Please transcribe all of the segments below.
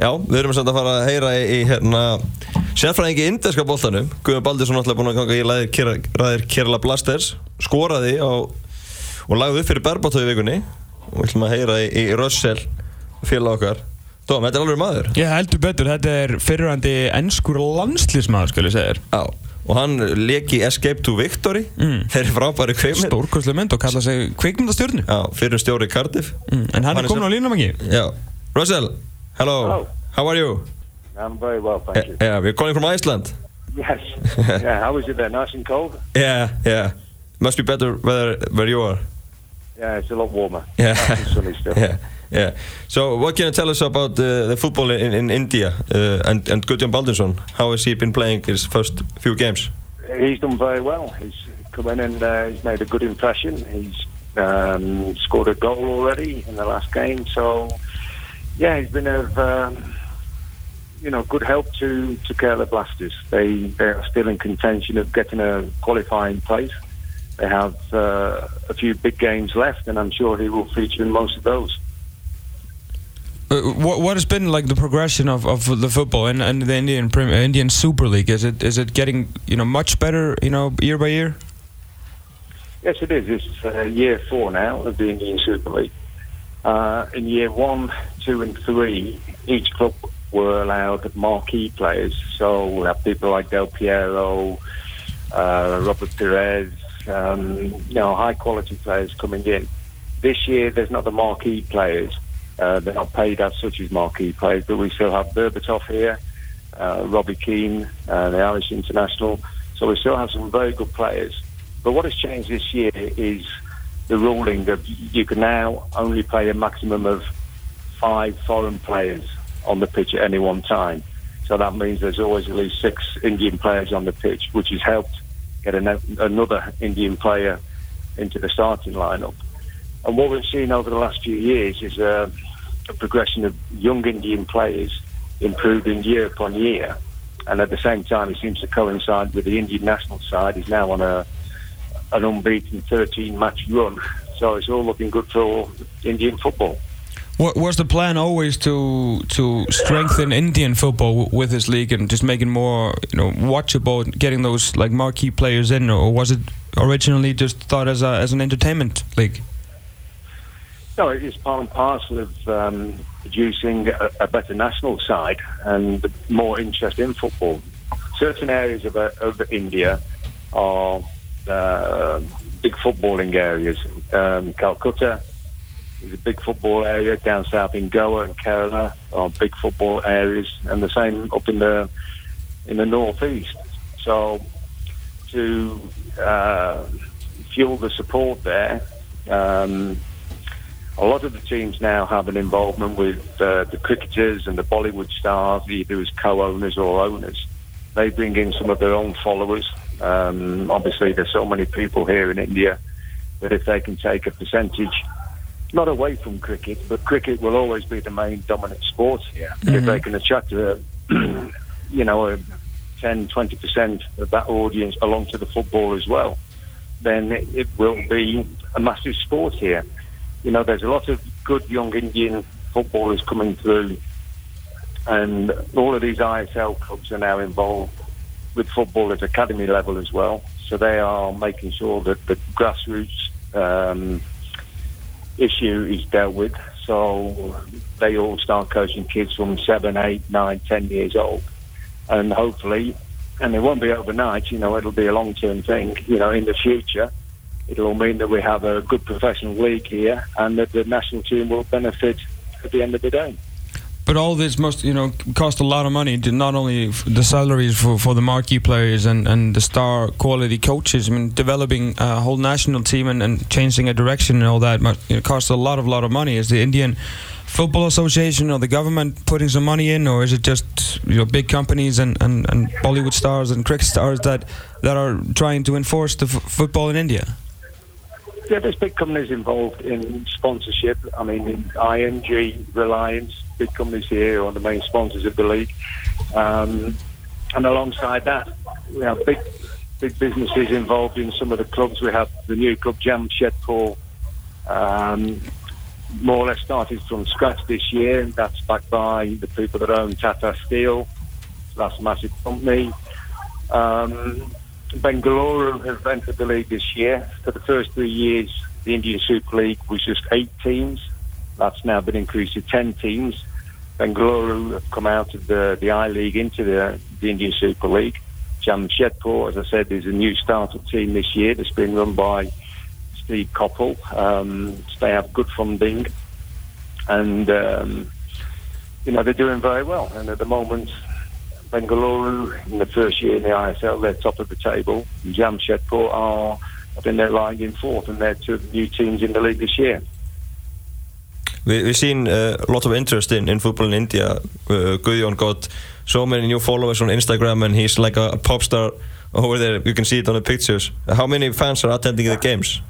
Já, við erum samt að fara að heyra í, í hérna sérfræðingi í inderska boltanum Guðjón Baldursson náttúrulega búinn að ganga í ræðir, Kera, ræðir Kerala Blasters skoraði á, og lagði upp fyrir Berbatói vikunni og við ætlum að heyra í, í Rössel félag okkar Dóm, þetta er alveg maður Ég heldur betur, þetta er fyrirhandi ennskur landslýsmaður, skulle ég segja þér. Já, og hann leki Escape to Victory Mm. þeir eru frábæri kveimir Stórkostlega mynd og kalla sig kvikmyndastjörnu. Já, fyrir stjóri í Cardiff Mm. En hann Hann er er komin á línum ekki? Já, Russell, hello, Hello. how are you? I'm very well, thank you. Yeah, we're calling from Iceland Yes. yeah, how is it there? Nice and cold? Yeah, yeah, must be better weather where you are Yeah, it's a lot warmer. Yeah. Nice sunny still. Yeah, yeah. So, what can you tell us about uh, the football in, in India uh, and and Gudjon Baldursson? How has he been playing his first few games? He's done very well. He's come in and uh, he's made a good impression. He's um, scored a goal already in the last game. So, yeah, he's been of um, you know good help to to Kerala Blasters. They they are still in contention of getting a qualifying place. They have uh, a few big games left, and I'm sure he will feature in most of those. Uh, what what has been like the progression of, of the football and, and the Indian Prem- uh, Indian Super League? Is it is it getting you know much better you know year by year? Yes, it is. It's uh, year four now of the Indian Super League. Uh, in year one, two, and three, each club were allowed marquee players. So we have people like Del Piero, uh, Robert Pires, um, you know, high quality players coming in. This year, there's not the marquee players. Uh, they're not paid as such as marquee players, but we still have Berbatov here, uh, Robbie Keane, uh, the Irish international. So we still have some very good players. But what has changed this year is the ruling that you can now only play a maximum of five foreign players on the pitch at any one time. So that means there's always at least six Indian players on the pitch, which has helped get an, another Indian player into the starting lineup. And what we've seen over the last few years is uh, a progression of young Indian players improving year upon year. And at the same time, it seems to coincide with the Indian national side is now on a an unbeaten 13 match run. So it's all looking good for Indian football. Was the plan always to to strengthen Indian football with this league and just make it more you know watchable, getting those like marquee players in, or was it originally just thought as a as an entertainment league? No, it is part and parcel of um, producing a, a better national side and more interest in football. Certain areas of, uh, of India are uh, big footballing areas. Um, Calcutta is a big football area. Down south in Goa and Kerala are big football areas, and the same up in the in the northeast. So to uh, fuel the support there. Um, a lot of the teams now have an involvement with uh, the cricketers and the Bollywood stars, either as co-owners or owners. They bring in some of their own followers. Um, obviously, there's so many people here in India that if they can take a percentage, not away from cricket, but cricket will always be the main dominant sport here. But If they can attract a, you know, a 10, 20% of that audience along to the football as well, then it, it will be a massive sport here. You know, there's a lot of good young Indian footballers coming through, and all of these ISL clubs are now involved with football at academy level as well. So they are making sure that the grassroots um, issue is dealt with. So they all start coaching kids from seven, eight, nine, ten years old, and hopefully, and it won't be overnight. You know, it'll be a long-term thing. You know, in the future, it'll mean that we have a good professional league here, and that the national team will benefit at the end of the day. But all this must, you know, cost a lot of money. Not only the salaries for, for the marquee players and, and the star quality coaches. I mean, developing a whole national team and, and changing a direction and all that must, you know, costs a lot of lot of money. Is the Indian Football Association or the government putting some money in, or is it just you know big companies and, and, and Bollywood stars and cricket stars that that are trying to enforce the football in India? Yeah, there's big companies involved in sponsorship. I mean, in ING, Reliance, big companies here are the main sponsors of the league. Um, and alongside that, we have big, big businesses involved in some of the clubs. We have the new club Jamshedpur, um, more or less started from scratch this year. And that's backed by the people that own Tata Steel. That's a massive company. Um, Bengaluru have entered the league this year. For the first three years, the Indian Super League was just eight teams. That's now been increased to ten teams. Bengaluru have come out of the, the I League into the, the Indian Super League. Jamshedpur, as I said, is a new startup team this year that's been run by Steve Coppell. Um, they have good funding and, um, you know, they're doing very well. And at the moment, Bengaluru, in the first year in the ISL, they're top of the table. Jamshedpur are, I think they're lying in fourth, and they're two new teams in the league this year. We, we've seen a lot of interest in, in football in India. Uh, Gudjon got so many new followers on Instagram and he's like a, a pop star over there. You can see it on the pictures. How many fans are attending the games?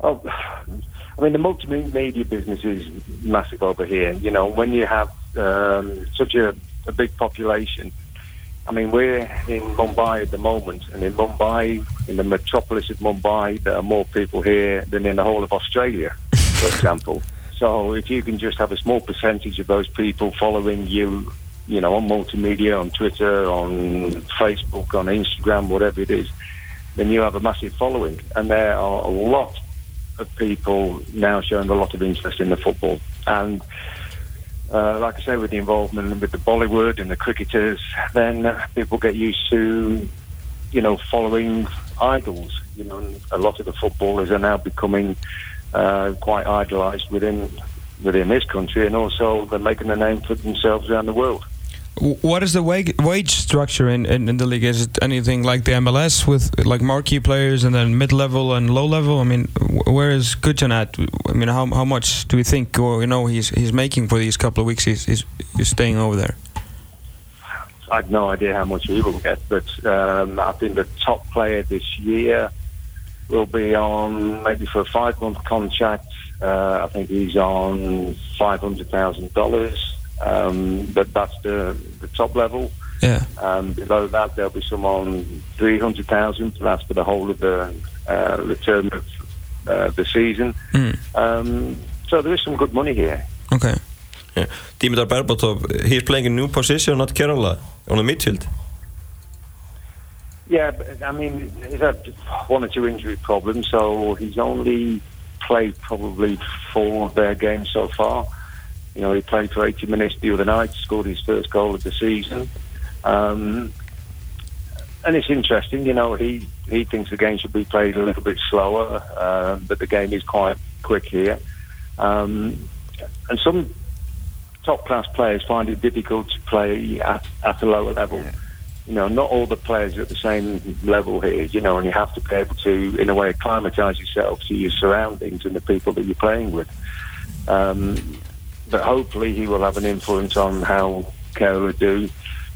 Oh, I mean, the multimedia business is massive over here. You know, when you have um, such a, a big population, I mean, we're in Mumbai at the moment, and in Mumbai, in the metropolis of Mumbai, there are more people here than in the whole of Australia, for example. So if you can just have a small percentage of those people following you, you know, on multimedia, on Twitter, on Facebook, on Instagram, whatever it is, then you have a massive following. And there are a lot of people now showing a lot of interest in the football. And uh, like I say, with the involvement with the Bollywood and the cricketers, then uh, people get used to, you know, following idols. You know, a lot of the footballers are now becoming uh, quite idolised within within this country, and also they're making a name for themselves around the world. What is the wage, wage structure in, in, in, the league? Is it anything like the MLS with like marquee players and then mid level and low level? I mean, where is Gudjon at? I mean, how how much do we think or you know he's he's making for these couple of weeks? He's he's, he's staying over there. I have no idea how much he will get, but um, I think the top player this year will be on maybe for a five month contract. Uh, I think he's on five hundred thousand dollars. Um, but that's the, the top level. Yeah. Um, below that, there'll be some on 300,000. That's for the whole of the, uh, the term of uh, the season. Mm. Um, so there is some good money here. Okay. Yeah. Dimitar Berbatov, he's playing a new position at Kerala on the midfield. Yeah, I mean, he's had one or two injury problems, so he's only played probably four of their games so far. You know, he played for 80 minutes the other night, scored his first goal of the season. Um, and it's interesting, you know, he, he thinks the game should be played a little bit slower, uh, but the game is quite quick here. Um, and some top class players find it difficult to play at, at a lower level. You know, not all the players are at the same level here, you know, and you have to be able to, in a way, acclimatise yourself to your surroundings and the people that you're playing with. Um, but hopefully he will have an influence on how Kerala do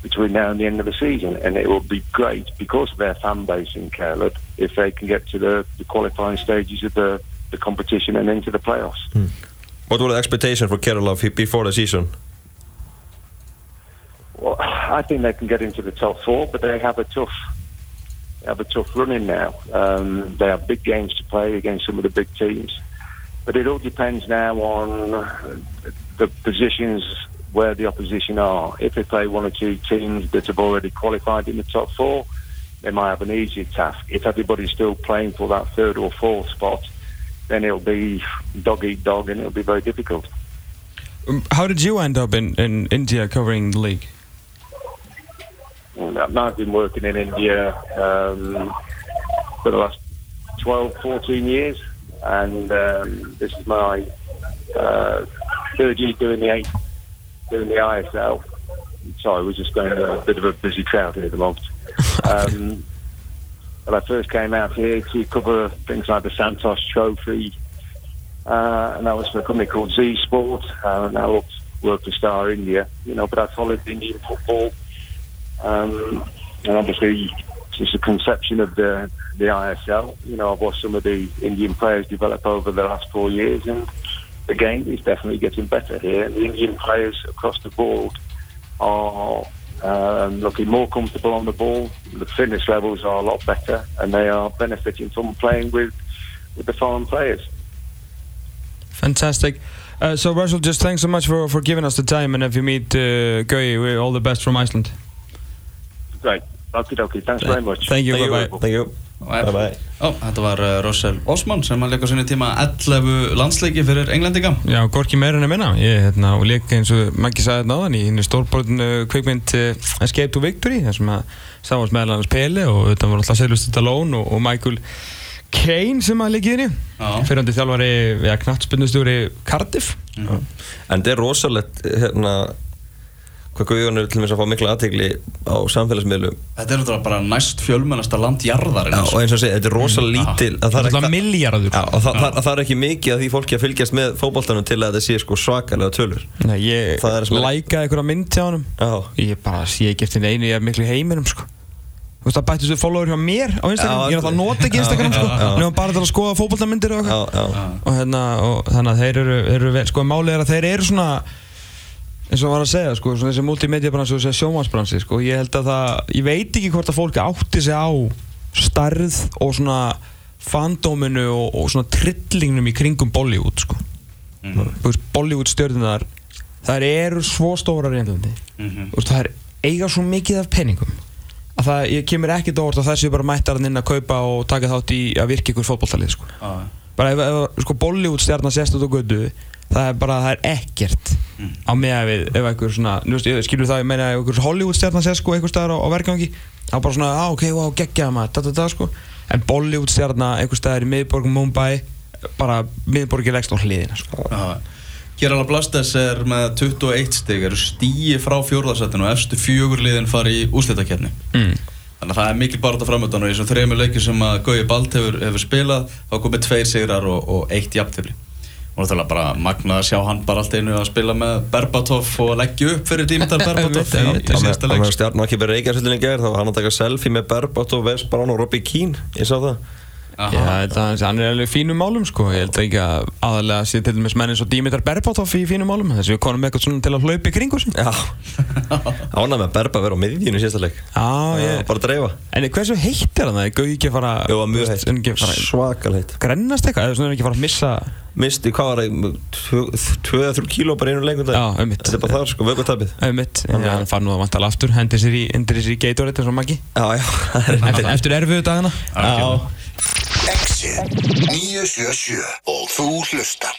between now and the end of the season. And it will be great because of their fan base in Kerala if they can get to the, the qualifying stages of the, the competition and into the playoffs. Hmm. What were the expectations for Kerala before the season? I think they can get into the top four, but they have a tough have a tough run in now. Um, they have big games to play against some of the big teams. But it all depends now on the positions where the opposition are. If they play one or two teams that have already qualified in the top four, they might have an easier task. If everybody's still playing for that third or fourth spot, then it'll be dog eat dog and it'll be very difficult. Um, how did you end up in, in India covering the league? I've been working in India um, for the last 12, 14 years, and um, this is my uh, third year doing the eight, doing the ISL. Sorry, we're just going a bit of a busy crowd here at the moment. Um, when I first came out here to cover things like the Santosh Trophy, uh, and that was for a company called Zee Sport, uh, and I worked, worked for Star India, you know, but I followed Indian football, um, and obviously since the conception of the the ISL, you know, I've watched some of the Indian players develop over the last four years, and the game is definitely getting better here. The Indian players across the board are um, looking more comfortable on the ball. The fitness levels are a lot better, and they are benefiting from playing with with the foreign players. fantastic. Uh, so Russell, just thanks so much for, for giving us the time, and if you meet uh, we all the best from Iceland. Great. Okie dokie. Thanks very much. Thank you, Thank bye you, bye. thank you Bye bye Ó, þetta var uh, Russell Osman sem að leika á sinni tíma 11 landsleiki fyrir englendinga Já, gorki meira en að minna ég, hérna, og líka eins og Maggi sagði þetta áðan í henni stórborðinu kvikmynd uh, Escape to Victory þar sem að sáast meðal annars Pele og þetta voru alltaf Sylvester Stallone og, og Michael Caine sem að líka í henni Já. fyrirandi þjálfari, ja, knattspundustjóri Cardiff Mhm. En þetta er rosalegt hérna hvað Guðjón er til þess að fá mikla aðtegli á samfélagsmiðlum. Þetta er náttúrulega bara næst fjölmennasta land jarðarinn Já, og eins og segja, þetta er rosalega lítil að það er alltaf ekki- milljarður. Já, og það, það, það er ekki mikið að því fólki að fylgjast með fótboltanum til að þetta sé sko svakalega tölur. Nei, ég Það er er- lækaði einhverja mynd hjá honum. Já, ég bara sé ekki eftir einu ég er miklu heiminum sko. Þú veist það bættist við follower hjá mér á Instagram. Já, Ég er alltaf að nota ekki já, Instagram sko. já, já. Nefnum bara til að skoða fótboltamyndir og já, eitthvað. Já, og, hérna, og þannig að þeir eru, eru sko málið er að þeir eru svona eins og var að segja sko svona þessi multimedia bransi og þessi sjómansbransi sko ég held að það, ég veit ekki hvort að fólki átti sig á starð og svona fandóminu og, og svona trillingnum í kringum Bollywood sko. Þú veist, Bollywood stjörnunar þær eru svo Englandi Mhm. Þú veist, það er eiga svo mikið af peningum að það, ég kemur ekkert á orð að það séu bara mættar inn að kaupa og taka þátt í að virka ykkur fótboltalið sko Já, bara ef, ef sko Bollywood stjarnar sést út á götu það er bara, það er ekkert Mm. á meða við ef einhver svona, skilur það ég meina ef einhver Hollywood stjarnar sést sko einhver staðar á, á vergangi þá bara svona, á ok, wow, geggjað maður da, da, da, sko. en Bollywood stjarnar einhver staðar í miðborgum Mumbai bara miðborgir leggst á hliðina sko. já. Kerala Blasters er með 21 stig eru stíi frá fjórðarsættinu og efstu fjögur liðin fari í úslitakeppni mm. Þannig að það er mikil barða framöndan og í þessum þrejum leikir sem að Gauji Balt hefur, hefur spilað þá komið tveir sigrar og, og eitt jafntefli og það er bara magnað að sjá hann bara allt einu að spila með Berbatov og leggja upp fyrir tímtal Berbatov. í, í Það síðasta með leik. stjarn og ekki verið reykjarsvöldin í gerð þá var hann að taka selfie með Berbat og West Brown og Robbie Keane. Ég sá það. Já, þetta, hann er alveg í fínum málum sko. Ég held ekki að aðalega sé til dæmis menn eins og Dimitar Berbatov í fínum málum. Þess að við konum eitthvað svona til að hlaupa í kringu sig. Já, ánæg með Berba að vera á miðjunu í síðasta leik. Já, ég Bara að dreifa. En hversu heitt er hann? Það? Gauði ekki að fara það var Svakal heitt. Grennast eitthvað? Eða svona er ekki að fara að missa Misti, hvað var það? 2-3 kíló bara einu leikum Já, einmitt. Þetta er bara þar sko, vökutabið Eða mitt Já, hann fara nú að vantala aftur Hendir sér í, í Gatorade eins og Maggi Já, já, það er Eftir, eftir erfiðu dagana Algjörlega. Exit 977 og þú hlustar